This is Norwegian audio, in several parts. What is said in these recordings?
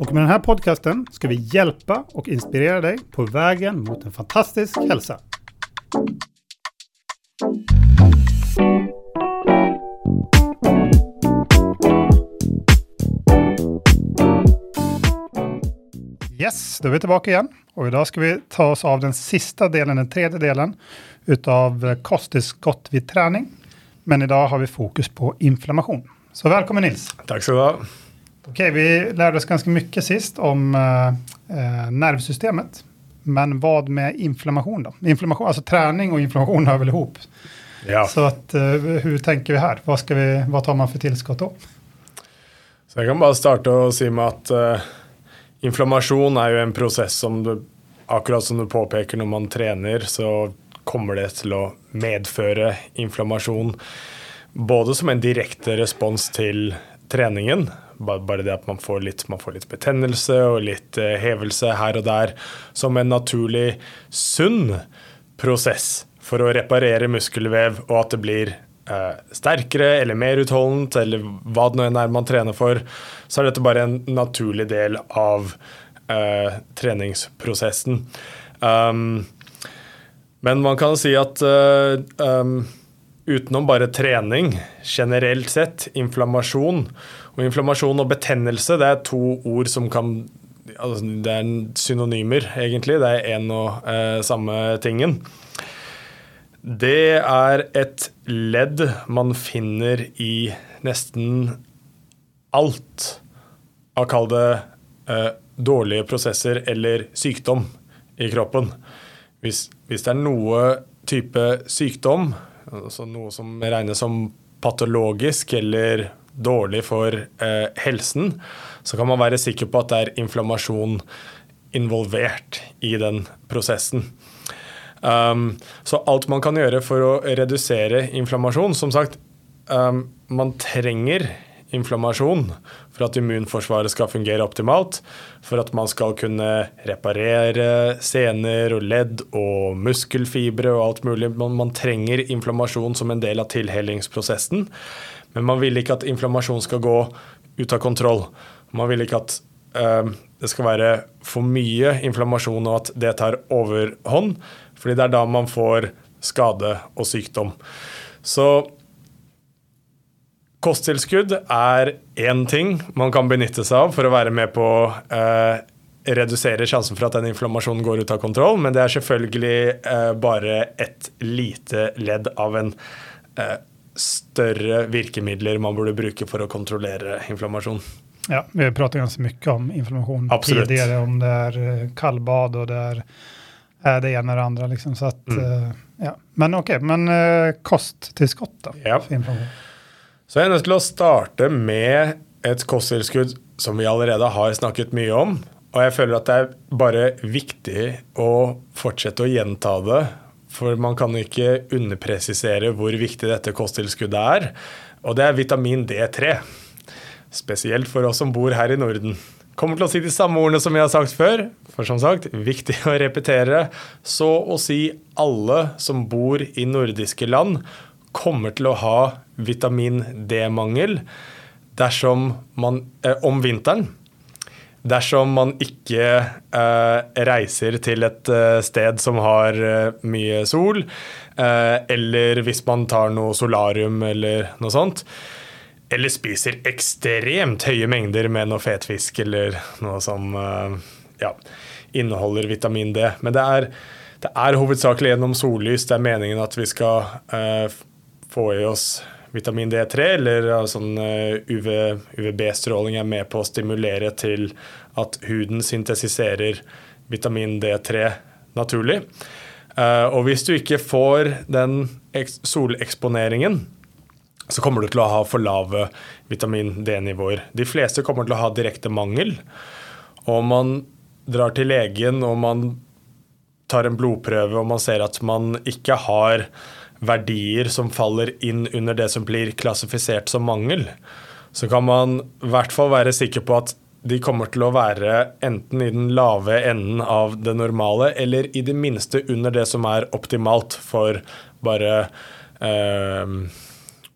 Och med den här podcasten ska vi hjälpa och inspirera dig på vägen mot en fantastisk hälsa. Yes, da er vi tilbake igjen. Og i dag skal vi ta oss av den siste delen, den tredje delen, utav kosttilskudd ved vid träning. Men dag har vi fokus på inflammation. Så velkommen, Nils! Takk skal du ha. Okej, vi lärde oss ganska mycket sist om eh, eh, nervsystemet. Men vad med inflammation då? Inflammation, alltså träning och inflammation hör väl ihop? Ja. Så att, eh, hur tänker vi här? Vad, ska vi, vad tar man för tillskott då? Så jeg kan bare starte å si med at eh, inflammasjon er jo en prosess som du, akkurat som du påpeker når man trener, så kommer det til å medføre inflammasjon. Både som en direkte respons til treningen, bare, det at man får, litt, man får litt betennelse og litt eh, hevelse her og der, som en naturlig sunn prosess for å reparere muskelvev, og at det blir eh, sterkere eller mer utholdent, eller hva det nå enn er man trener for, så er dette bare en naturlig del av eh, treningsprosessen. Um, men man kan si at eh, um, utenom bare trening, generelt sett, inflammasjon Og inflammasjon og betennelse det er to ord som kan altså, Det er synonymer, egentlig. Det er én og eh, samme tingen. Det er et ledd man finner i nesten alt av kall det eh, dårlige prosesser eller sykdom i kroppen. Hvis, hvis det er noe type sykdom, altså noe som regnes som patologisk eller dårlig for eh, helsen, så kan man være sikker på at det er inflammasjon involvert i den prosessen. Um, så alt man kan gjøre for å redusere inflammasjon Som sagt, um, man trenger inflammasjon for at immunforsvaret skal fungere optimalt. For at man skal kunne reparere sener og ledd og muskelfibre og alt mulig. Man, man trenger inflammasjon som en del av tilhelingsprosessen. Men man vil ikke at inflammasjon skal gå ut av kontroll. Man vil ikke at eh, det skal være for mye inflammasjon og at det tar overhånd. Fordi det er da man får skade og sykdom. Så kosttilskudd er én ting man kan benytte seg av for å være med på eh, redusere sjansen for at den inflammasjonen går ut av kontroll, men det er selvfølgelig eh, bare et lite ledd av en eh, større virkemidler man burde bruke for å kontrollere inflammasjon. Ja, vi har pratet ganske mye om inflammasjon Absolutt. tidligere, om det er kaldbad og det är är det ene eller det andra. Liksom, så at, Mm. eh, ja. Men ok, men kosttilskudd, da? Ja. For inflammasjon. Så jeg er nødt til å starte med et kosttilskudd som vi allerede har snakket mye om. Og jeg føler at det er bare viktig å fortsette å gjenta det. For man kan ikke underpresisere hvor viktig dette kosttilskuddet er. Og det er vitamin D3. Spesielt for oss som bor her i Norden. Kommer til å si de samme ordene som jeg har sagt før. For som sagt, viktig å repetere. Så å si alle som bor i nordiske land, kommer til å ha vitamin D-mangel dersom man eh, om vinteren. Dersom man ikke eh, reiser til et eh, sted som har eh, mye sol, eh, eller hvis man tar noe solarium eller noe sånt. Eller spiser ekstremt høye mengder med noe fetfisk eller noe som eh, ja, inneholder vitamin D. Men det er, det er hovedsakelig gjennom sollys det er meningen at vi skal eh, få i oss vitamin D3, eller sånn eh, UV, UVB-stråling er med på å stimulere til at huden syntesiserer vitamin D3 naturlig. Eh, og hvis du ikke får den soleksponeringen, så kommer du til å ha for lave vitamin D-nivåer. De fleste kommer til å ha direkte mangel. Og man drar til legen og man tar en blodprøve og man ser at man ikke har verdier som faller inn under det som blir klassifisert som mangel, så kan man i hvert fall være sikker på at de kommer til å være enten i den lave enden av det normale, eller i det minste under det som er optimalt for bare eh,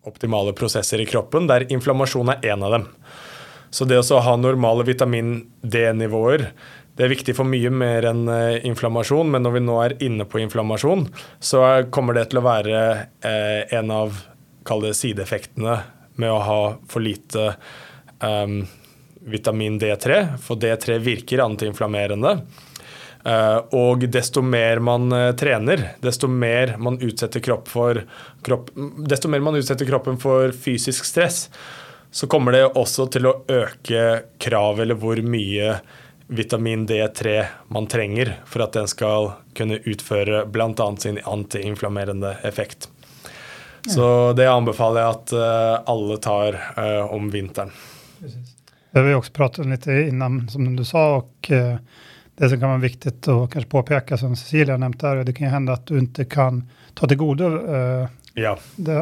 optimale prosesser i kroppen, der inflammasjon er én av dem. Så det å ha normale vitamin D-nivåer det er viktig for mye mer enn eh, inflammasjon, men når vi nå er inne på inflammasjon, så kommer det til å være eh, en av sideeffektene med å ha for lite um, vitamin D3, for D3 virker antiinflammerende. Uh, og desto mer man trener, desto mer man utsetter kropp for kropp, desto mer man utsetter kroppen for fysisk stress, så kommer det også til å øke kravet eller hvor mye vitamin D3 man trenger for at den skal kunne utføre bl.a. sin antiinflammerende effekt. Så det anbefaler jeg at uh, alle tar uh, om vinteren. Det vi också pratat lite innan, som du sa, och uh, det som kan være viktig å kanskje påpeke, som Cecilia nevnte her, det kan hende at du ikke kan ta til gode ja. de,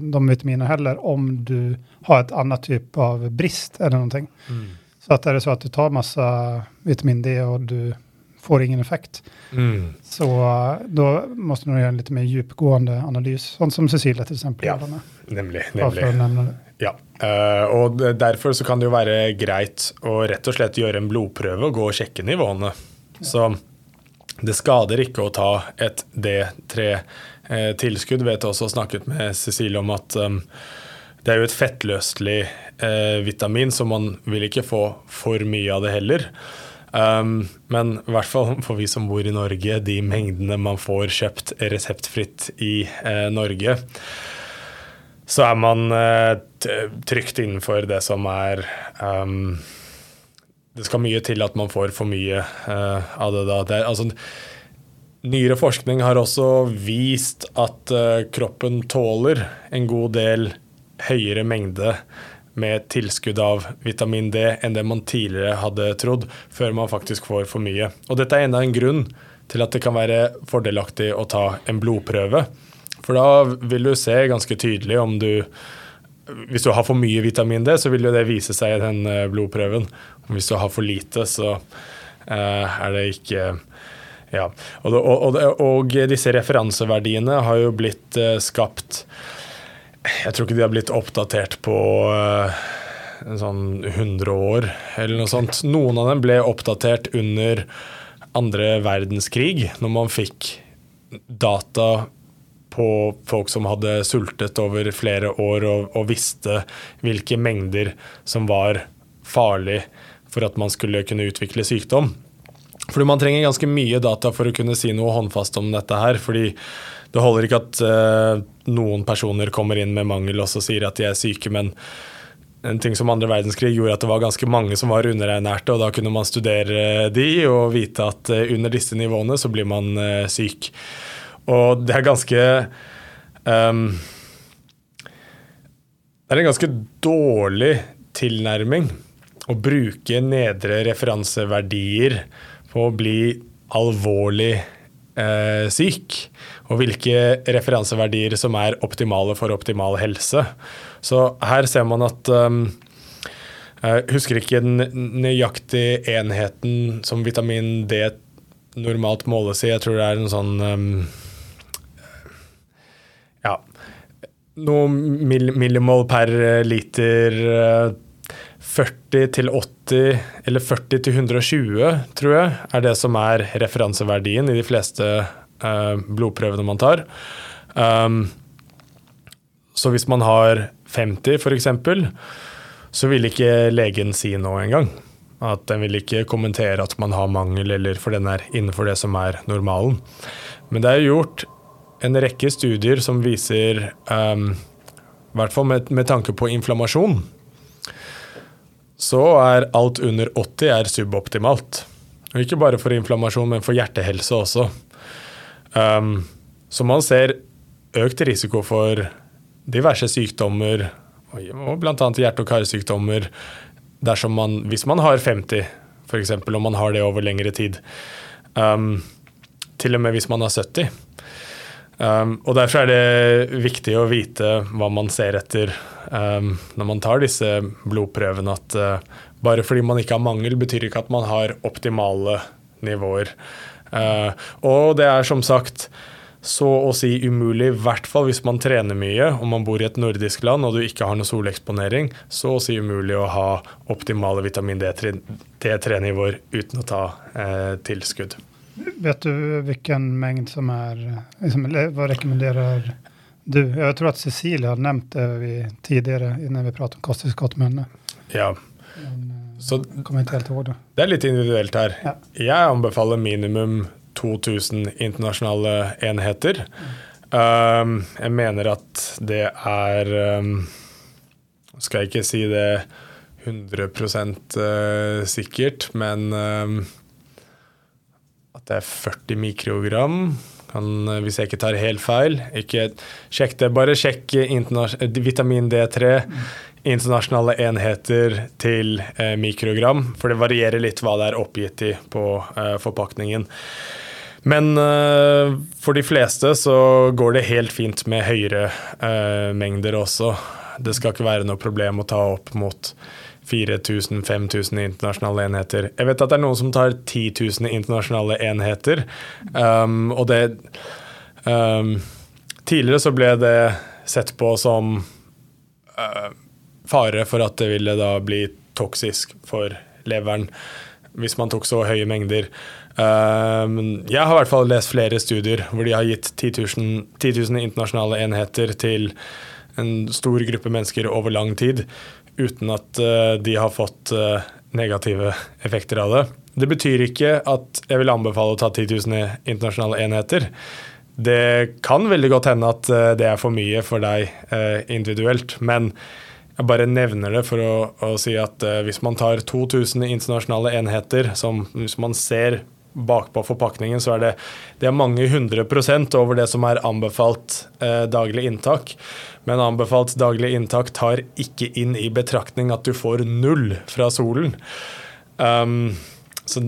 de vitaminer heller, om du har et annet type av brist eller noe. Mm. Så att är det så att du tar massa vitamin D och du får ingen effekt, mm. så då måste du göra en lite mer djupgående analys, sånn som Cecilia til eksempel. Ja, nemlig. nemlig. Ja, uh, og derfor så kan det jo være greit å rett og slett gjøre en blodprøve og gå og sjekke nivåene. Så det skader ikke å ta et D3-tilskudd. Eh, Vet også snakket med Cecilie om at um, det er jo et fettløselig eh, vitamin, så man vil ikke få for mye av det heller. Um, men i hvert fall for vi som bor i Norge, de mengdene man får kjøpt reseptfritt i eh, Norge, så er man eh, trygt innenfor det som er um, Det skal mye til at man får for mye uh, av det da. Det altså, Nyere forskning har også vist at uh, kroppen tåler en god del høyere mengde med tilskudd av vitamin D enn det man tidligere hadde trodd, før man faktisk får for mye. Og dette er enda en grunn til at det kan være fordelaktig å ta en blodprøve. For da vil du se ganske tydelig om du Hvis du har for mye vitamin D, så vil jo det vise seg i den eh, blodprøven. Og hvis du har for lite, så uh, er det ikke Ja. Og, og, og, og disse referanseverdiene har jo blitt uh, skapt jeg tror ikke de har blitt oppdatert på uh, sånn 100 år eller noe sånt. Noen av dem ble oppdatert under andre verdenskrig, når man fikk data på folk som hadde sultet over flere år og, og visste hvilke mengder som var farlig for at man skulle kunne utvikle sykdom. Fordi man trenger ganske mye data for å kunne si noe håndfast om dette her. fordi det holder ikke at uh, noen personer kommer inn med mangel og sier at de er syke, men en ting som andre verdenskrig gjorde at det var ganske mange som var underernærte, og da kunne man studere de og vite at uh, under disse nivåene så blir man uh, syk. Og det er ganske um, Det er en ganske dårlig tilnærming å bruke nedre referanseverdier på å bli alvorlig eh, syk og hvilke referanseverdier som er optimale for optimal helse. Så her ser man at um, Jeg husker ikke den nøyaktige enheten som vitamin D normalt måles i. Jeg tror det er en sånn um, Ja Noe millimol per liter. 40 til 80 eller 40 til 120, tror jeg, er det som er referanseverdien i de fleste uh, blodprøvene man tar. Um, så hvis man har 50 f.eks., så vil ikke legen si noe engang. At den vil ikke kommentere at man har mangel, eller for den er innenfor det som er normalen. Men det er gjort en rekke studier som viser, um, i hvert fall med, med, tanke på inflammasjon, så er alt under 80 er suboptimalt. Og ikke bare for inflammasjon, men for hjertehelse også. Um, så man ser økt risiko for diverse sykdommer, og bl.a. hjerte- og karsykdommer, dersom man, hvis man har 50, f.eks., om man har det over lengre tid. Um, til og med hvis man har 70. Um, og Derfor er det viktig å vite hva man ser etter um, når man tar disse blodprøvene. At uh, bare fordi man ikke har mangel, betyr ikke at man har optimale nivåer. Uh, og det er som sagt så å si umulig, i hvert fall hvis man trener mye og man bor i et nordisk land og du ikke har noe soleksponering, så å si umulig å ha optimale vitamin D3-nivåer uten å ta uh, tilskudd. Vet du hvilken mengd som er liksom, Hva rekommenderer du? Jeg tror at Cecilie har nevnt det tidligere når vi pratet om kosttilskudd med henne. Ja. Men, eh, så, kommer ikke helt det. det er litt individuelt her. Ja. Jeg anbefaler minimum 2000 internasjonale enheter. Mm. Um, jeg mener at det er um, Skal jeg ikke si det 100 uh, eh, sikkert, men um, det er 40 mikrogram. Kan, eh, hvis jeg ikke tar helt feil. Ikke sjekk det. Bare sjekk vitamin D3, internasjonale enheter til eh, mikrogram. For det varierer litt hva det er oppgitt i på eh, forpakningen. Men eh, for de fleste så går det helt fint med høyere eh, mengder også. Det skal ikke være noe problem å ta opp mot 4000-5000 internasjonale enheter. Jeg vet at det er noen som tar 10 000 internasjonale enheter. Um, og det um, Tidligere så ble det sett på som uh, fare for at det ville da bli toksisk for leveren hvis man tok så høye mengder. Um, jeg har i hvert fall lest flere studier hvor de har gitt 10 000, 10 000 internasjonale enheter til en stor gruppe mennesker over lang tid uten at eh, de har fått eh, negative effekter av det. Det betyr ikke at jeg vil anbefale å ta 10 000 internasjonale enheter. Det kan veldig godt hende at eh, det er for mye for deg individuelt, men jeg bare nevner det for å, å si at hvis man tar 2000 internasjonale enheter, som hvis man ser bakpå forpakningen, så er det, det er mange hundre prosent over det som er anbefalt eh, daglig inntak. Men anbefalt daglig inntak tar ikke inn i betraktning at du får null fra solen. Um, så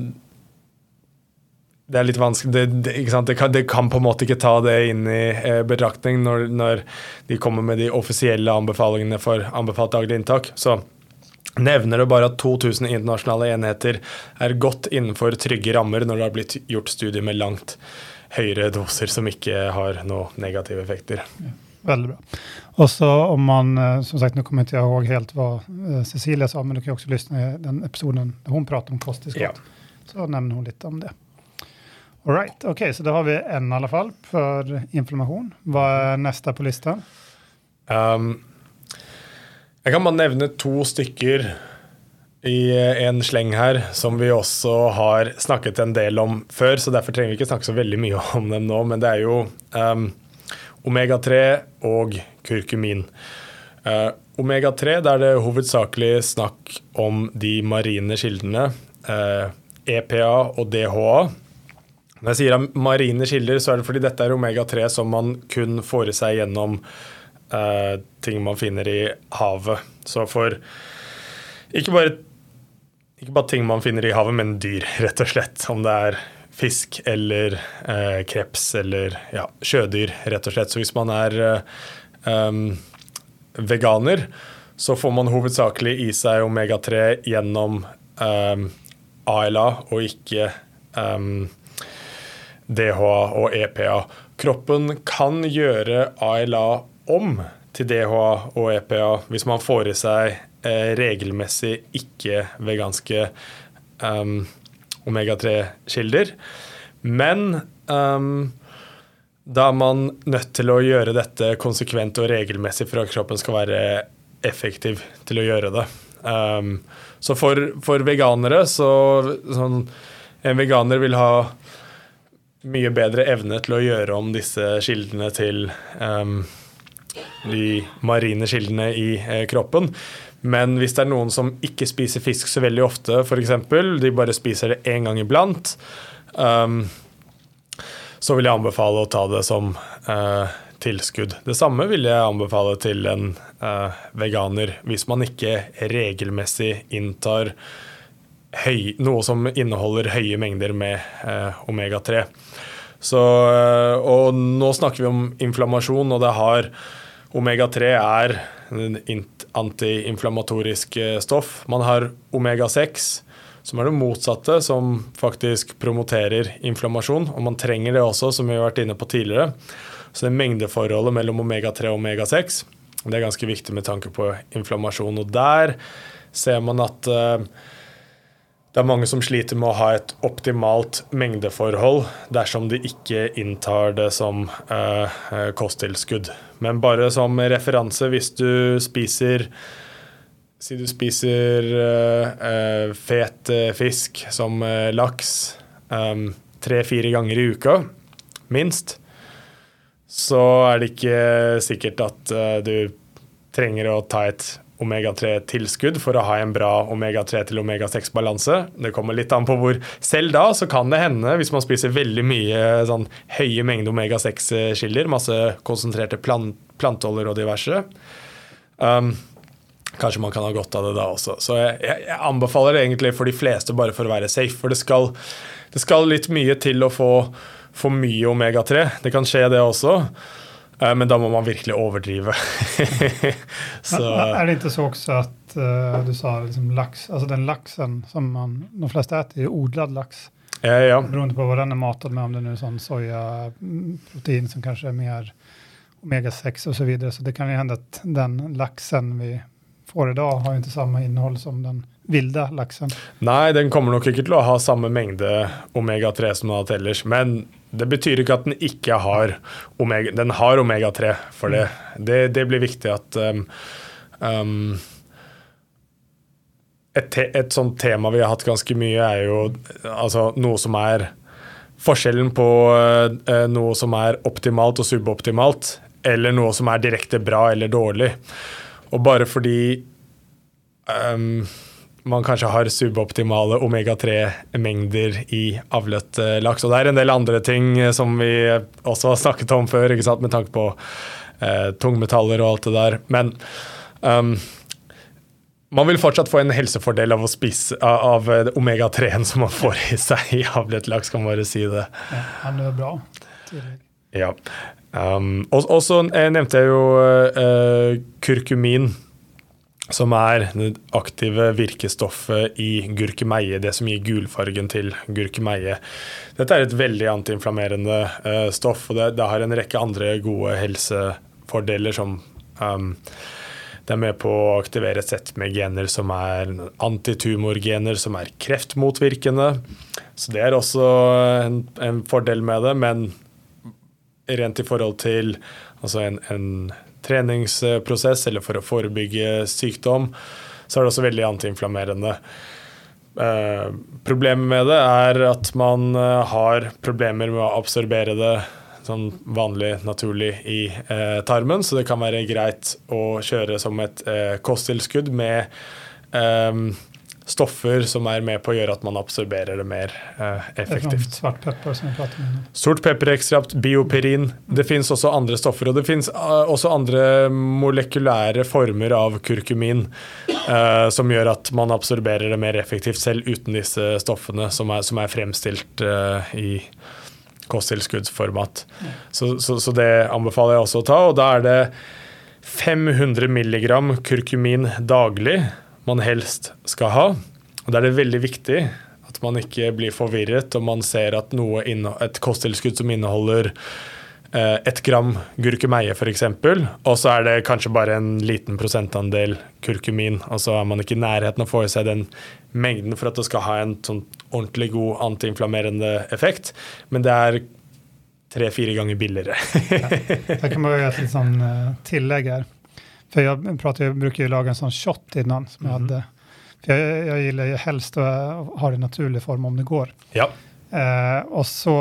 det er litt vanskelig det, det, det, kan, det, kan, på en måte ikke ta det inn i eh, betraktning når, når, de kommer med de offisielle anbefalingene for anbefalt daglig inntak. Så nevner det bare at 2000 internasjonale enheter er godt innenfor trygge rammer når det har blitt gjort studier med langt høyere doser som ikke har noen negative effekter. Ja, veldig bra. Og så om man, eh, som sagt, Nå kommer jeg ikke ihåg helt hva eh, Cecilie sa, men du kan jo også lytte i den episoden der hun prater om kosttilskudd. Ja. Så nevner hun litt om det. All right, ok, Så da har vi alle fall for inflammasjon. Hva er neste på lista? Um, jeg kan bare nevne to stykker i en sleng her som vi også har snakket en del om før, så derfor trenger vi ikke snakke så veldig mye om dem nå. Men det er jo um, omega-3 og kurkumin. Uh, omega-3 der er det hovedsakelig snakk om de marine kildene. Uh, EPA og DHA. Når jeg sier marine kilder, så er det fordi dette er omega-3 som man kun får i seg gjennom eh, ting man finner i havet. Så for ikke bare, ikke bare ting man finner i havet, men dyr, rett og slett. Om det er fisk eller eh, kreps eller ja, sjødyr, rett og slett. Så hvis man er eh, veganer, så får man hovedsakelig i seg omega-3 gjennom ALA og ikke DHA og EPA. Kroppen kan gjøre ALA om til DHA og EPA hvis man får i seg eh, regelmessig ikke-veganske um, omega-3-kilder. Men um, da er man nødt til å gjøre dette konsekvent og regelmessig for at kroppen skal være effektiv til å gjøre det. Um, så for, for, veganere så sånn, En veganer vil ha mye bedre evne til å gjøre om disse kildene til um, de marine kildene i eh, kroppen. Men hvis det er noen som ikke spiser fisk så veldig ofte, f.eks., de bare spiser det én gang iblant, um, så vil jeg anbefale å ta det som uh, tilskudd. Det samme vil jeg anbefale til en uh, veganer hvis man ikke regelmessig inntar høy, noe som inneholder høye mengder med uh, omega-3. Uh, og nå snakker vi om inflammasjon, og det har Omega-3 er antiinflamatorisk stoff. Man har omega-6 som er det motsatte, som faktisk promoterer inflammasjon. Og man trenger det også, som vi har vært inne på tidligere. Så det mengdeforholdet mellom omega-3 og omega-6 det er ganske viktig med tanke på inflammasjon. Og der ser man at uh, det er mange som sliter med å ha et optimalt mengdeforhold dersom de ikke inntar det som eh, kosttilskudd. Men bare som referanse, hvis du spiser Si du spiser eh, fet fisk som laks tre-fire ganger i uka, minst, så er det ikke sikkert at du trenger å ta et omega-3-tilskudd for å ha en bra omega-3 til omega-6-balanse. Det kommer litt an på hvor Selv da så kan det hende, hvis man spiser veldig mye sånn høye mengder omega-6-skiller, masse konsentrerte plant planteoljer og diverse um, Kanskje man kan ha godt av det da også. Så jeg, jeg, anbefaler det egentlig for de fleste bare for å være safe. For det skal, det skal litt mye til å få for mye omega-3. Det kan skje, det også. Eh, men da må man virkelig overdrive. så, er det ikke så også at uh, du sa liksom laks, altså den laksen som man, de fleste spiser, er odlet laks? Ja, ja. Beroende på hva den er matet med, om det er sånn soyaprotein som kanskje er mer omega-6 osv. Så, videre. så det kan jo hende at den laksen vi får i dag, har jo ikke samme innhold som den ville laksen. Nei, den kommer nok ikke til å ha samme mengde omega-3 som den har hatt ellers. Men det betyr ikke at den ikke har omega Den har omega-3 for det. Mm. det. det. blir viktig at um, um, et, et, sånt tema vi har hatt ganske mye, er jo altså, noe som er Forskjellen på uh, noe som er optimalt og suboptimalt, eller noe som er direkte bra eller dårlig. Og bare fordi um, man kanskje har suboptimale omega-3-mengder i avlet eh, laks. Og det er en del andre ting eh, som vi også har snakket om før, med tanke på eh, tungmetaller og alt det der. Men um, man vil fortsatt få en helsefordel av spise av omega-3-en som man får i seg i avlet laks, kan man bare si det. Ja, det er bra. Ja. Um, og så nevnte jeg jo uh, kurkumin som er det aktive virkestoffet i gurkemeie, det som gir gulfargen til gurkemeie. Dette er et veldig antiinflammerende uh, stoff, og det, det, har en rekke andre gode helsefordeler som um, det er med på å aktivere et sett med gener som er antitumorgener, som er kreftmotvirkende. Så det er også en, en fordel med det, men rent i forhold til altså en, en treningsprosess eller for å forebygge sykdom, så er det også veldig antiinflammerende. Eh, problemet med det er at man eh, har problemer med å absorbere det sånn vanlig, naturlig i eh, tarmen, så det kan være greit å kjøre som et eh, kosttilskudd med eh, stoffer som er med på å gjøre at man absorberer det mer eh, effektivt. Svart pepper som vi prater om. Sort pepperekstrakt, bioperin. Det fins også andre stoffer. Og det fins uh, også andre molekylære former av kurkumin uh, som gjør at man absorberer det mer effektivt selv uten disse stoffene som er, som er fremstilt uh, i kosttilskuddsformat. Så, så, så det anbefaler jeg også å ta. Og da er det 500 milligram kurkumin daglig man helst skal ha. Og Da er det veldig viktig at man ikke blir forvirret om man ser at noe et kosttilskudd som inneholder eh, ett gram gurkemeie f.eks., og så er det kanskje bare en liten prosentandel kurkumin, og så er man ikke i nærheten å få i seg den mengden for at det skal ha en sånn ordentlig god antiinflammerende effekt, men det er tre-fire ganger billigere. ja, det kan man gjøre et sånn uh, tillegg her. For jeg, pratar, jag bruker jo lage en sånn shot innan. som jeg jag hadde. For jeg, jag gillar ju helst å ha det i naturlig form om det går. Ja. Eh, og så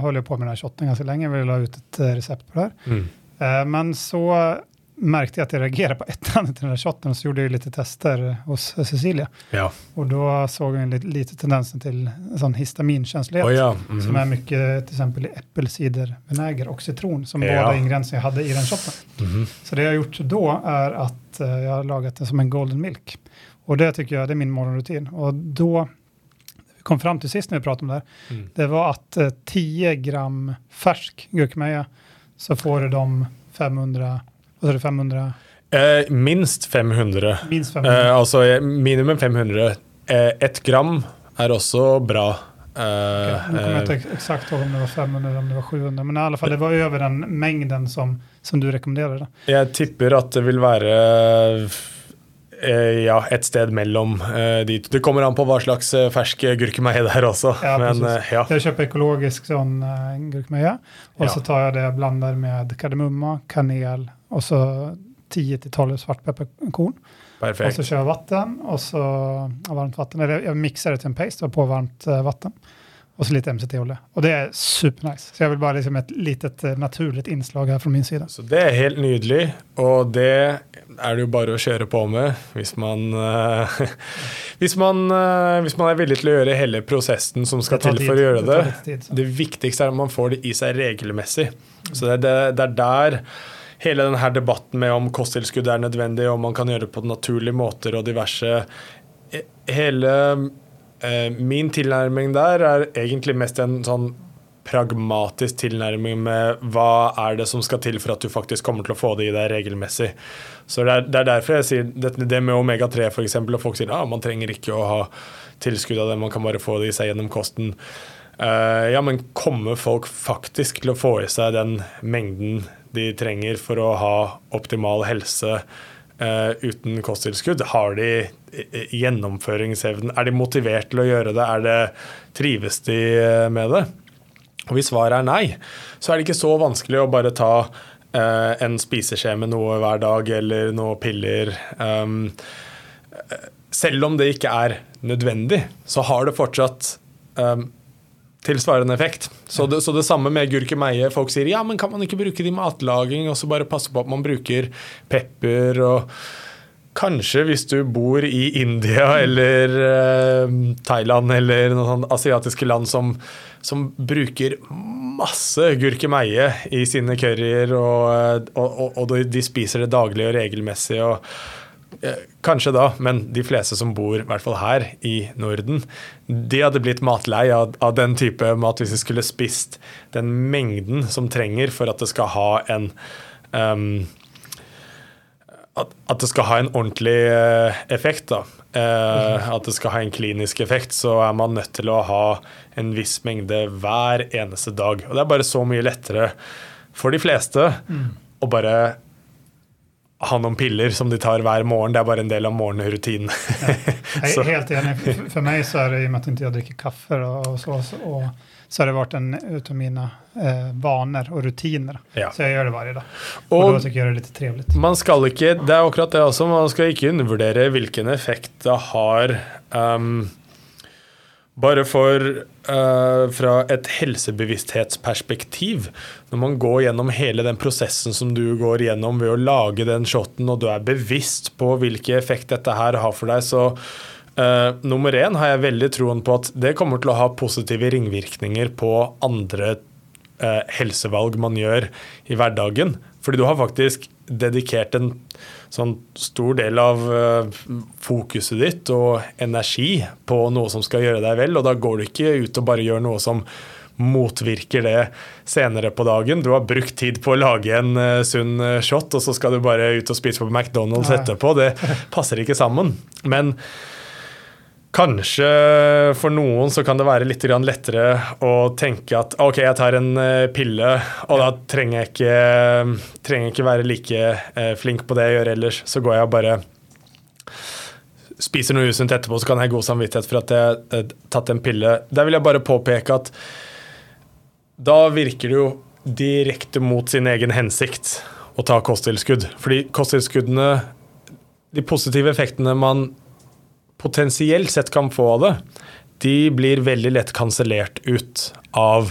höll jeg på med den shoten ganske lenge. Jeg vil ha ut et recept på det her. Mm. Eh, men så märkte jag att jag reagerade på ettan till den där shotten, så gjorde jag litt lite tester hos Cecilia. Ja. Och då såg jag lite, lite tendensen till en sån histaminkänslighet. Å ja. Som mhm. är mycket till exempel i äppelcidervinäger och citron, som Ja. båda ingredienser jag hade i den shotten. Mhm. Så det jag har gjort då är att jeg jag har lagat det som en golden milk. Och det tycker jag, det är min morgonrutin. Och då, vi kom fram till sist när vi pratade om det här, Mm. det var att eh, 10 gram färsk gurkmeja så får du de 500, vad sa du, 500, Eh, minst 500. minst 500. Eh, altså minimum 500. Eh, ett gram er også bra. Eh, Okej, Nu kommer jag inte exakt ihåg om det var 500 eller om det var 700, men i alla fall det var over den mengden som, som du rekommenderer. jeg tipper at det vil være eh, ja, et sted mellom eh, de. Det kommer an på hva slags fersk gurkemeie det er også. Ja, Men ja. Jeg kjøper ekologisk sånn gurkmeja och Ja. så tar jeg det blander blandar med kardemumma, kanel och så 10-12 svartpepperkorn. Perfekt. Og så kjører jeg vatten og så varmt vatten. Eller jeg mikser det til en paste og på varmt vann. vatten. Och så litt MCT-olje. Og det er supernice. Så jeg vil bare liksom et litet naturlig naturligt her fra från min side. Så det er helt nydelig, og det er det jo bare å kjøre på med hvis man uh, hvis, man, uh, hvis man er villig til å gjøre hele prosessen som skal til for å gjøre Det det. tid. Det viktigste er at man får det i seg regelmessig. Så det det, det er der hele denne debatten med om kosttilskudd er nødvendig, om man kan gjøre det på naturlige måter og diverse eh, Hele eh, min tilnærming der er egentlig mest en sånn pragmatisk tilnærming med hva er det som skal til for at du faktisk kommer til å få det i deg regelmessig. Så det er, det er derfor jeg sier det, det med omega-3 f.eks., og folk sier at ah, man trenger ikke å ha tilskudd av det, man kan bare få det i seg gjennom kosten. Uh, ja, men kommer folk faktisk til å få i seg den mengden de trenger for å ha optimal helse eh, uten kosttilskudd? Har de eh, gjennomføringsevnen? Er de motivert til å gjøre det? Er det, trives de eh, med det? Og hvis svaret er nei, så er det ikke så vanskelig å bare ta eh, en spiseskje med noe hver dag eller noen piller. Um, eh, selv om det ikke er nødvendig, så har det fortsatt um, tilsvarende effekt. Så det, så det samme med gurkemeie. Folk sier ja, men kan man ikke bruke det i matlaging, og så bare passe på at man bruker pepper og Kanskje hvis du bor i India eller eh, Thailand eller noen sånne asiatiske land som, som bruker masse gurkemeie i sine curryer, og, og, og, og de- spiser det daglig og regelmessig. og eh, Kanskje da, men de fleste som bor, i hvert fall her i Norden, de hadde blitt matlei av, av den type mat hvis de skulle spist den mengden som trenger for at det skal ha en um, at, at det skal ha en ordentlig eh, effekt, da. Eh, at det skal ha en klinisk effekt, så er man nødt til å ha en viss mengde hver eneste dag. Og det er bare så mye lettere for de fleste å bare ha noen piller som de tar hver morgen. Det er bare en del av morgenrutinen. Så- är helt enig. For meg, så er det i og med at jeg ikke drikker kaffe och, och så, og så har det vært en utav mine eh, vaner og rutiner. Ja. Så jeg gjør det hver dag. Og, Og da tycker jag det är lite trevligt. Man skal ikke, det er akkurat det også, man skal ikke undervurdere hvilken effekt det har ehm, bare for uh, fra et helsebevissthetsperspektiv, når man går gjennom hele den prosessen som du går gjennom ved å lage den shoten, og du er bevisst på hvilken effekt dette her har for deg, så uh, nummer én har jeg veldig troen på at det kommer til å ha positive ringvirkninger på andre uh, helsevalg man gjør i hverdagen. Fordi du har faktisk dedikert en sånn stor del av eh, fokuset ditt og energi på noe som skal gjøre deg vel, og da går du ikke ut og bare gjør noe som motvirker det senere på dagen. Du har brukt tid på å lage en eh, sunn eh, shot, og så skal du bare ut og spise på McDonald's etterpå. Det passer ikke sammen. Men Kanskje for noen så kan det være litt lettere å tenke at ok, jeg tar en eh, pille, og da trenger jeg ikke, trenger ikke være like eh, flink på det jeg gjør ellers. Så går jeg og bare spiser noe usunt etterpå, så kan jeg ha god samvittighet for at jeg har tatt en pille. Der vil jeg bare påpeke at da virker det jo direkte mot sin egen hensikt å ta kosttilskudd. Fordi kosttilskuddene, de positive effektene man potensielt sett kan få av det, de blir veldig lett kansellert ut av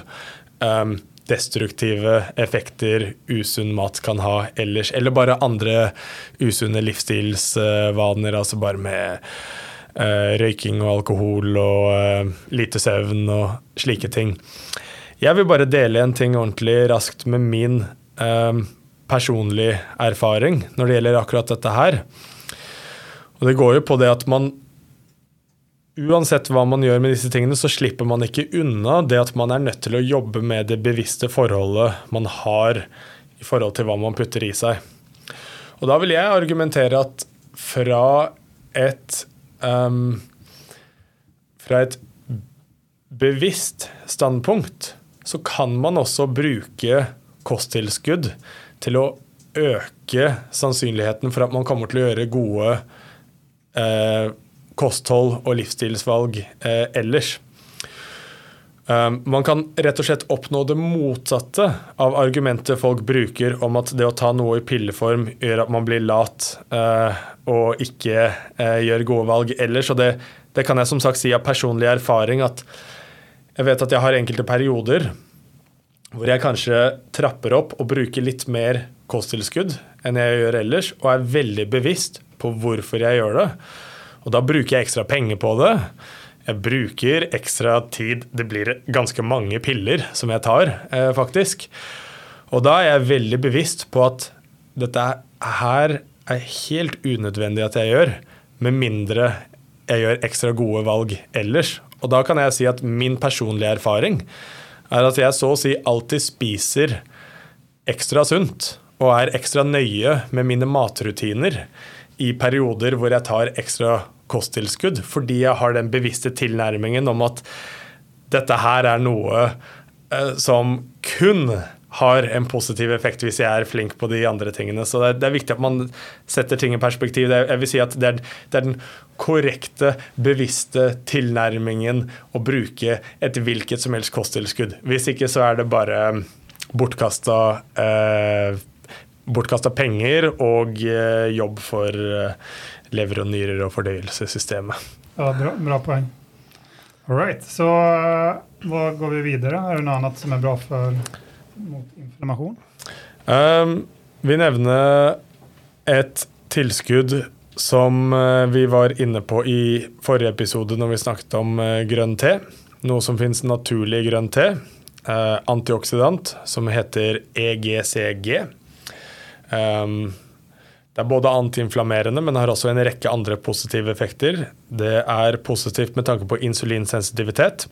um, destruktive effekter usunn mat kan ha ellers, eller bare andre usunne livsstilsvaner, altså bare med uh, røyking og alkohol og uh, lite søvn og slike ting. Jeg vil bare dele en ting ordentlig raskt med min uh, personlige erfaring når det gjelder akkurat dette her. Og det går jo på det at man uansett hva man gjør med disse tingene, så slipper man ikke unna det at man er nødt til å jobbe med det bevisste forholdet man har i forhold til hva man putter i seg. Og da vil jeg argumentere at fra et um, Fra et bevisst standpunkt så kan man også bruke kosttilskudd til å øke sannsynligheten for at man kommer til å gjøre gode eh, kosthold og livsstilsvalg eh, ellers. Um, man kan rett og slett oppnå det motsatte av argumentet folk bruker om at det å ta noe i pilleform gjør at man blir lat eh, og ikke eh, gjør gode valg ellers. Og det, det, kan jeg som sagt si av personlig erfaring at jeg vet at jeg har enkelte perioder hvor jeg kanskje trapper opp og bruker litt mer kosttilskudd enn jeg gjør ellers, og er veldig bevisst på hvorfor jeg gjør det. Og da bruker jeg ekstra penger på det. Jeg bruker ekstra tid. Det blir ganske mange piller som jeg tar, eh, faktisk. Og da er jeg veldig bevisst på at dette her er helt unødvendig at jeg gjør, med mindre jeg gjør ekstra gode valg ellers. Og da kan jeg si at min personlige erfaring er at jeg så å si alltid spiser ekstra sunt og er ekstra nøye med mine matrutiner i perioder hvor jeg tar ekstra kosttilskudd, fordi jeg har den bevisste tilnærmingen om at dette her er noe eh, som kun har en positiv effekt hvis jeg er flink på de andre tingene. Så det er, det er viktig at man setter ting i perspektiv. Er, jeg vil si at det er, det er, den korrekte, bevisste tilnærmingen å bruke et hvilket som helst kosttilskudd. Hvis ikke så er det bare bortkasta eh, bortkasta penger og eh, jobb for eh, lever og nyrer og fordøyelsessystemet. Ja, bra, bra poeng. All right, så hva går vi videre? Er det noe annet som er bra for mot inflammasjon? Um, vi nevner et tilskudd som vi var inne på i forrige episode når vi snakket om grønn te. Noe som finnes naturlig i grønn te. Uh, antioksidant som heter EGCG. Um, det er både antiinflammerende, men har også en rekke andre positive effekter. Det er positivt med tanke på insulinsensitivitet.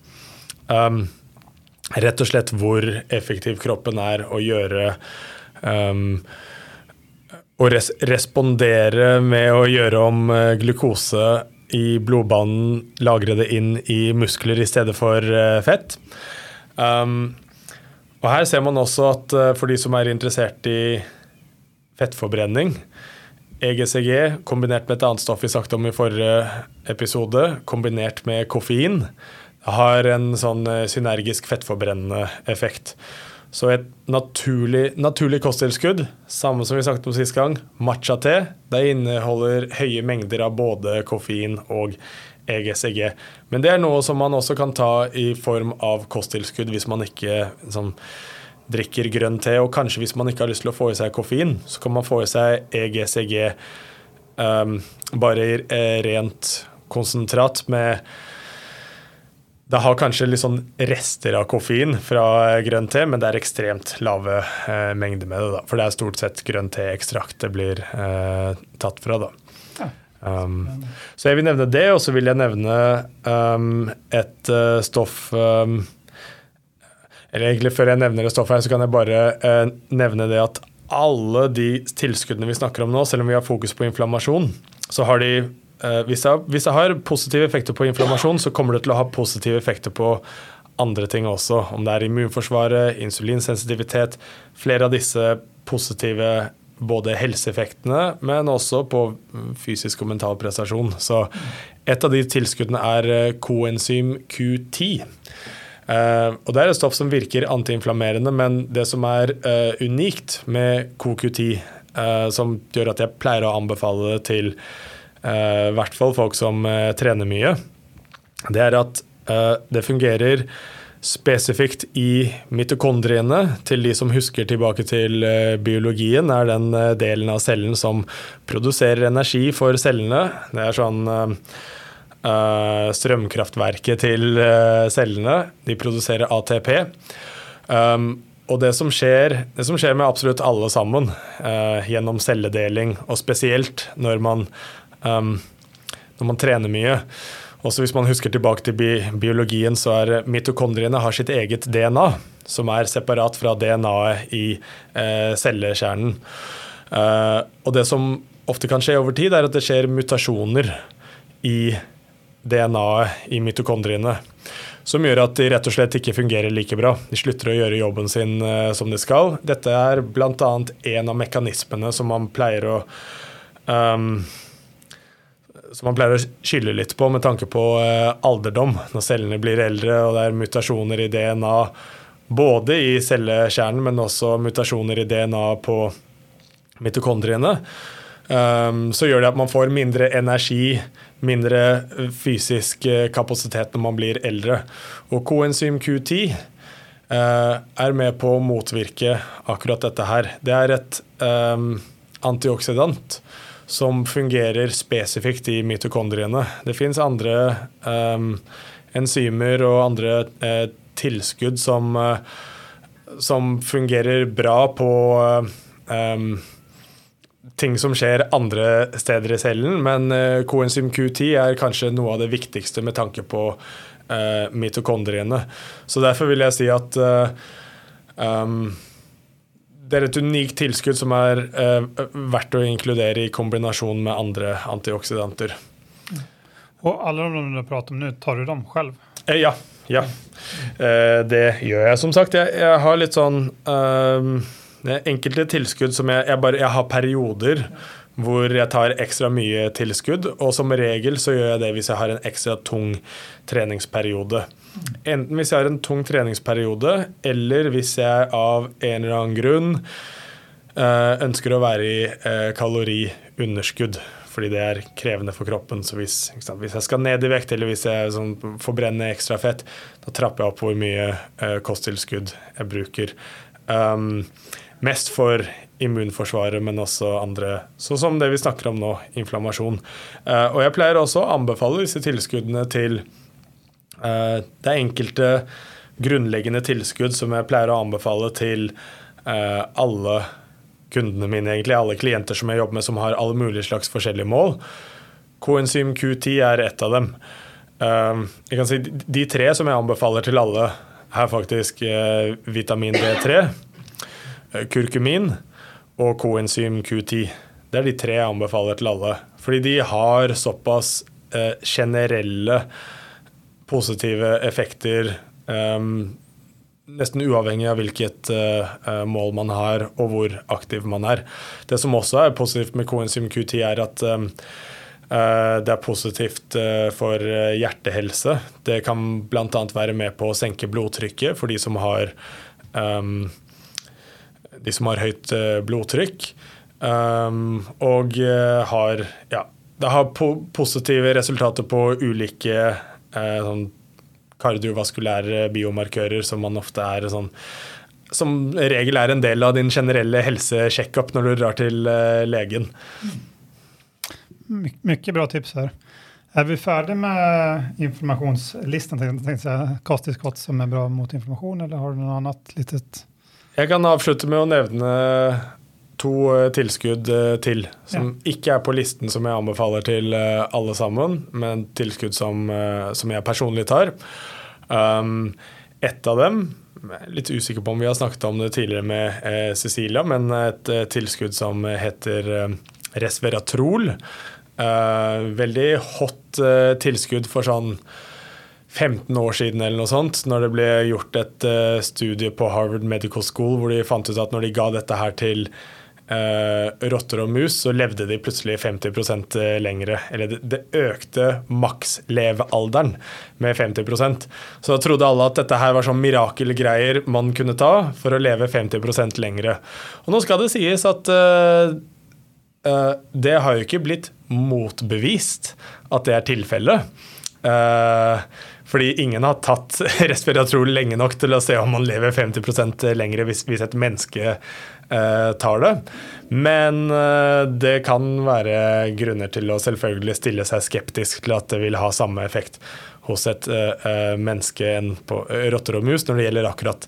Um, rett og slett hvor effektiv kroppen er å gjøre um, Å res respondere med å gjøre om uh, glukose i blodbanen, lagre det inn i muskler i stedet for uh, fett. Um, og her ser man også at uh, for de som er interessert i fettforbrenning, EGCG kombinert med et annet stoff vi snakket om i forrige episode, kombinert med koffein, har en sånn eh, synergisk fettforbrennende effekt. Så et naturlig, naturlig kosttilskudd, samme som vi snakket om sist gang, matcha-te, det inneholder høye mengder av både koffein og EGCG. Men det er noe som man også kan ta i form av kosttilskudd hvis man ikke sånn, drikker grønn te, og kanskje hvis man ikke har lyst til å få i seg koffein, så kan man få i seg EGCG um, bare i eh, rent konsentrat med det har kanskje litt sånn rester av koffein fra grønn te, men det er ekstremt lave eh, mengder med det. da, For det er stort sett grønn te-ekstrakt det blir eh, tatt fra. da. Um, så jeg vil nevne det, og så vil jeg nevne um, et uh, stoff um, eller egentlig Før jeg nevner det stoffet, her, så kan jeg bare eh, nevne det at alle de tilskuddene vi snakker om nå, selv om vi har fokus på inflammasjon, så har de eh, hvis, det, har positive effekter på inflammasjon, så kommer det til å ha positive effekter på andre ting også. Om det er immunforsvaret, insulinsensitivitet. Flere av disse positive både helseeffektene, men også på fysisk og mental prestasjon. Så et av de tilskuddene er eh, koenzym Q10. Uh, og Det er et stoff som virker antiinflammerende, men det som er uh, unikt med CoQ10, uh, eh, som gjør at jeg pleier å anbefale det til i hvert fall folk som trener mye, det er at det fungerer spesifikt i mitokondriene. Til de som husker tilbake til biologien, er den delen av cellen som produserer energi for cellene. Det er sånn strømkraftverket til cellene. De produserer ATP. Um, og det som, skjer, det som skjer med absolutt alle sammen gjennom celledeling, og spesielt når man, um, når man trener mye, også hvis man husker tilbake til bi biologien, så er mitokondriene har sitt eget DNA, som er separat fra DNA-et i eh, cellekjernen. Eh, og det som ofte kan skje over tid, er at det skjer mutasjoner i DNA-et i mitokondriene. Som gjør at de rett og slett ikke fungerer like bra. De slutter å gjøre jobben sin eh, som de skal. Dette er bl.a. en av mekanismene som man pleier å um, som man pleier å skylde litt på med tanke på eh, alderdom, når cellene blir eldre og det er mutasjoner i DNA både i cellekjernen, men også mutasjoner i DNA på mitokondriene. Um, så gjør det at man får mindre energi, mindre fysisk eh, kapasitet når man blir eldre. Og koenzym Q10 uh, er med på å motvirke akkurat dette her. Det er et um, antioksidant som fungerer spesifikt i mitokondriene. Det fins andre um, enzymer og andre uh, tilskudd som, uh, som, fungerer bra på um, ting som skjer andre steder i cellen, men uh, coenzym Q10 er kanskje noe av det viktigste med tanke på uh, mitokondriene. Så derfor vil jeg si at um, det er et unikt tilskudd som er eh, verdt å inkludere i kombinasjon med andre antioksidanter. Og alle de du prater om nå, tar du dem selv? Eh, ja. ja. Eh, det gjør jeg, som sagt. Jeg, jeg har litt sånn eh, enkelte tilskudd som jeg, jeg bare Jeg har perioder hvor jeg tar ekstra mye tilskudd. Og som regel så gjør jeg det hvis jeg har en ekstra tung treningsperiode. Enten hvis jeg har en tung treningsperiode, eller hvis jeg av en eller annen grunn eh, ønsker å være i eh, kaloriunderskudd. Fordi det er krevende for kroppen. Så hvis, hvis jeg skal ned i vekt, eller hvis jeg sånn, får brenne ekstra fett, da trapper jeg opp hvor mye uh, kosttilskudd jeg bruker. Um, mest for immunforsvaret, men også andre, sånn som det vi snakker om nå, inflammasjon. Uh, og jeg pleier også å anbefale disse tilskuddene til uh, Det er enkelte grunnleggende tilskudd som jeg pleier å anbefale til uh, alle kundene mine, egentlig, alle klienter som jeg jobber med som har alle mulige slags forskjellige mål. Coenzym Q10 er ett av dem. jeg kan si De tre som jeg anbefaler til alle, er faktisk vitamin D3, kurkumin og coenzym Q10. Det er de tre jeg anbefaler til alle. Fordi de har såpass eh, generelle positive effekter eh, nesten uavhengig av hvilket eh, mål man har og hvor aktiv man er. Det som også er positivt med coenzym Q10, er at um, uh, det er positivt for hjertehelse. Det kan bl.a. være med på å senke blodtrykket for de som har um, de som har høyt eh, blodtrykk. Um, og eh, har ja, det har po positive resultater på ulike eh, sånn kardiovaskulære biomarkører som man ofte er sånn som regel er en del av din generelle helsesjekkup når du drar til eh, legen. My mye bra tips her. Er vi ferdig med informasjonslisten? Kostisk godt som er bra mot informasjon, eller har du noe annet litet jeg kan avslutte med å nevne to eh, tilskudd eh, til, som ja. ikke er på listen som jeg anbefaler til eh, alle sammen, men tilskudd som, som jeg personlig tar. Um, ett av dem Litt usikker på om vi har snakket om det tidligere med eh, Cecilia, men et eh, tilskudd som heter eh, resveratrol. veldig hot tilskudd for sånn 15 år siden eller noe sånt, når det ble gjort et uh, studie på Harvard Medical School hvor de fant ut at når de ga dette her til uh, rotter og mus, så levde de plutselig 50 eh, lengre. Eller det, det økte makslevealderen med 50% Så da trodde alle at dette her var sånn mirakelgreier man kunne ta for å leve 50% lengre. Og nå skal det sies at uh, det har jo ikke blitt motbevist at det er tilfellet. Uh, Fordi ingen har tatt respirator lenge nok til å se om man lever 50 lenger hvis, hvis et menneske eh, tar det. Men eh, det kan være grunner til å selvfølgelig stille seg skeptisk til at det vil ha samme effekt hos et eh, eh menneske enn på rotter og mus når det gjelder akkurat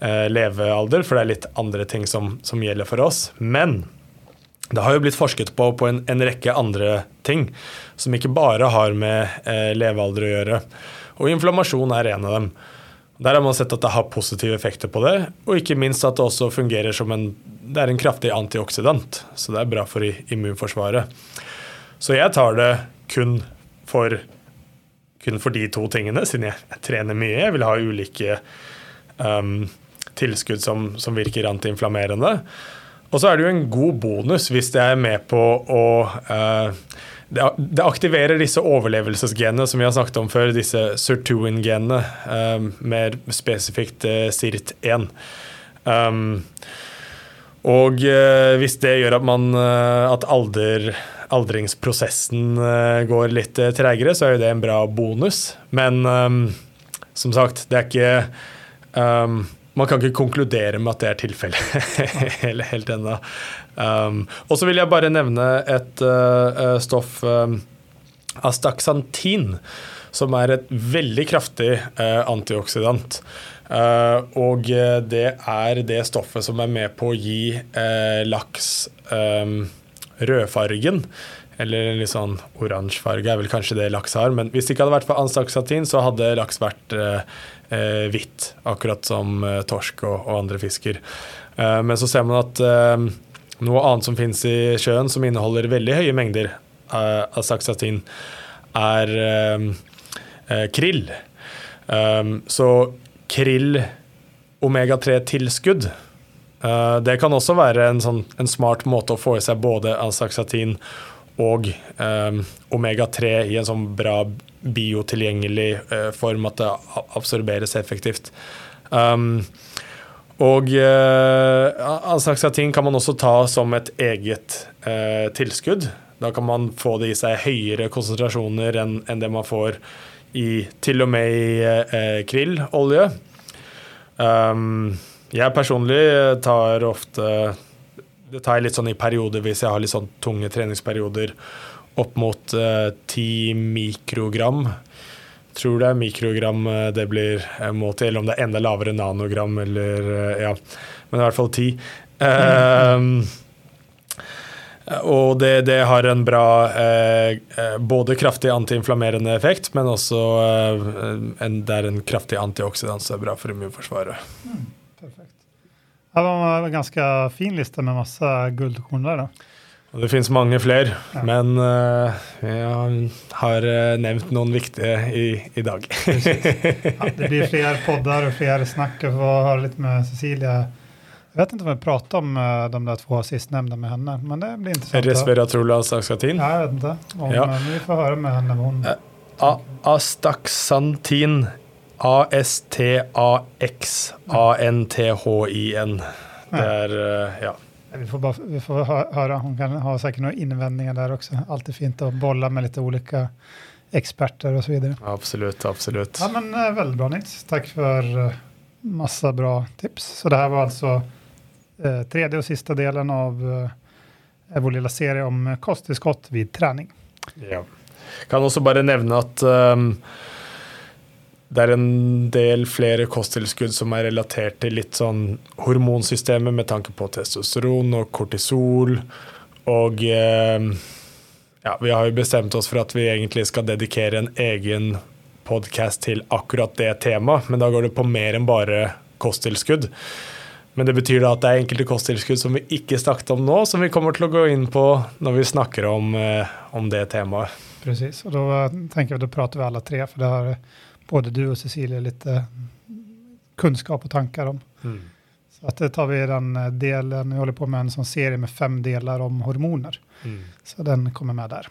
eh, levealder, for det er litt andre ting som, som gjelder for oss. Men det har jo blitt forsket på på en, en rekke andre ting som ikke bare har med eh, levealder å gjøre. Og inflammasjon er en av dem. Der har man sett at det har positive effekter på det, og ikke minst at det også fungerer som en, det er en kraftig antioksidant. Så det er bra for immunforsvaret. Så jeg tar det kun for, kun for de to tingene, siden jeg trener mye. Jeg vil ha ulike um, tilskudd som, som virker antiinflammerende. Og så er det jo en god bonus hvis det er med på å uh, det, aktiverer disse overlevelsesgenene som vi har snakket om før, disse sirtuin-genene, um, mer spesifikt uh, SIRT1. Um, og uh, hvis det gjør at man at alder, aldringsprosessen går litt tregere, så er jo det en bra bonus. Men um, som sagt, det er ikke man kan ikke konkludere med at det er tilfellet helt, helt ennå. Um, og så vil jeg bare nevne et uh, stoff, um, astaxantin, som er et veldig kraftig uh, antioksidant. Uh, og det er det stoffet som er med på å gi laks um, rødfargen. Eller en litt sånn oransje farge er vel kanskje det laks har. Men hvis det ikke hadde vært for astaxantin, så hadde laks vært eh, hvitt, akkurat som eh, torsk og, og, andre fisker. Eh, men så ser man at eh, noe annet som finnes i sjøen som inneholder veldig høye mengder av saksatin, er eh, krill. så krill omega-3-tilskudd Uh, det kan også være en, sånn, en, smart måte å få i seg både asaxatin og um, omega-3 i en sånn bra biotilgjengelig uh, form, at det absorberes effektivt. Um, og uh, ting kan man også ta som et eget uh, tilskudd. Da kan man få det i seg høyere konsentrasjoner enn, enn det man får i til og med i uh, krillolje. Um, jeg personlig tar ofte Det tar jeg litt sånn i perioder hvis jeg har litt sånn tunge treningsperioder opp mot uh, 10 mikrogram. Tror det er mikrogram uh, det blir uh, målt i, eller om det er enda lavere nanogram, eller ja. Men i hvert fall 10. Mm. Og det, det, har en bra både kraftig antiinflammerende effekt, men også en, det er en kraftig antioksidans som er bra for immunforsvaret. Mm, perfekt. Det var en ganske fin liste med masse gullkorn der. da. Det finnes mange flere, ja. men uh, jeg har uh, nevnt noen viktige i, i dag. ja, det blir flere podder og flere snakk. Jeg får høre litt med Cecilie. Jeg vet ikke om jeg prater om de der to sistnevnte med henne, men det blir interessant. Resveratrula astaxantin? Ja, jeg vet ikke. Om, ja. Vi får høre med henne. Hun... Astaxantin. A-S-T-A-X-A-N-T-H-I-N. Det er Ja. Vi får, bara, vi får höra, hon kan ha säkert några invändningar där också. Alltid fint att bolla med lite olika experter och så vidare. Absolut, absolut. Ja, men eh, väldigt bra Nils. Tack för eh, massa bra tips. Så det här var alltså eh, tredje och sista delen av eh, vår lilla serie om kosttillskott vid träning. Ja. Kan också bara nämna att um, det er en del flere kosttilskudd som er relatert til litt sånn hormonsystemet med tanke på testosteron og kortisol. Og eh, ja, vi har jo bestemt oss for at vi egentlig skal dedikere en egen podkast til akkurat det temaet, men da går det på mer enn bare kosttilskudd. Men det betyr da at det er enkelte kosttilskudd som vi ikke snakket om nå, som vi kommer til å gå inn på når vi snakker om, eh, om det temaet. Precis, og da tenker vi da prater vi alle tre, for det har både du och Cecilia lite kunskap och tankar om. Mm. Så att det tar vi den eh, delen, vi håller på med en sån serie med fem delar om hormoner. Mm. Så den kommer med där.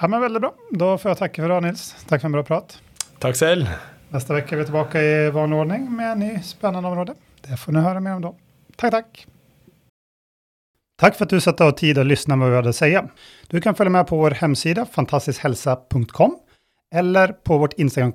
Ja, men väldigt bra. Då får jag tacka för idag Nils. Tack för en bra prat. Tack själv. Nästa vecka är vi tillbaka i vanlig ordning med en ny spännande område. Det får ni höra mer om då. Tack, tack. Tack för att du satte av tid og lyssna på vad vi hade att säga. Du kan följa med på vår hemsida fantastiskhälsa.com eller på vårt Instagram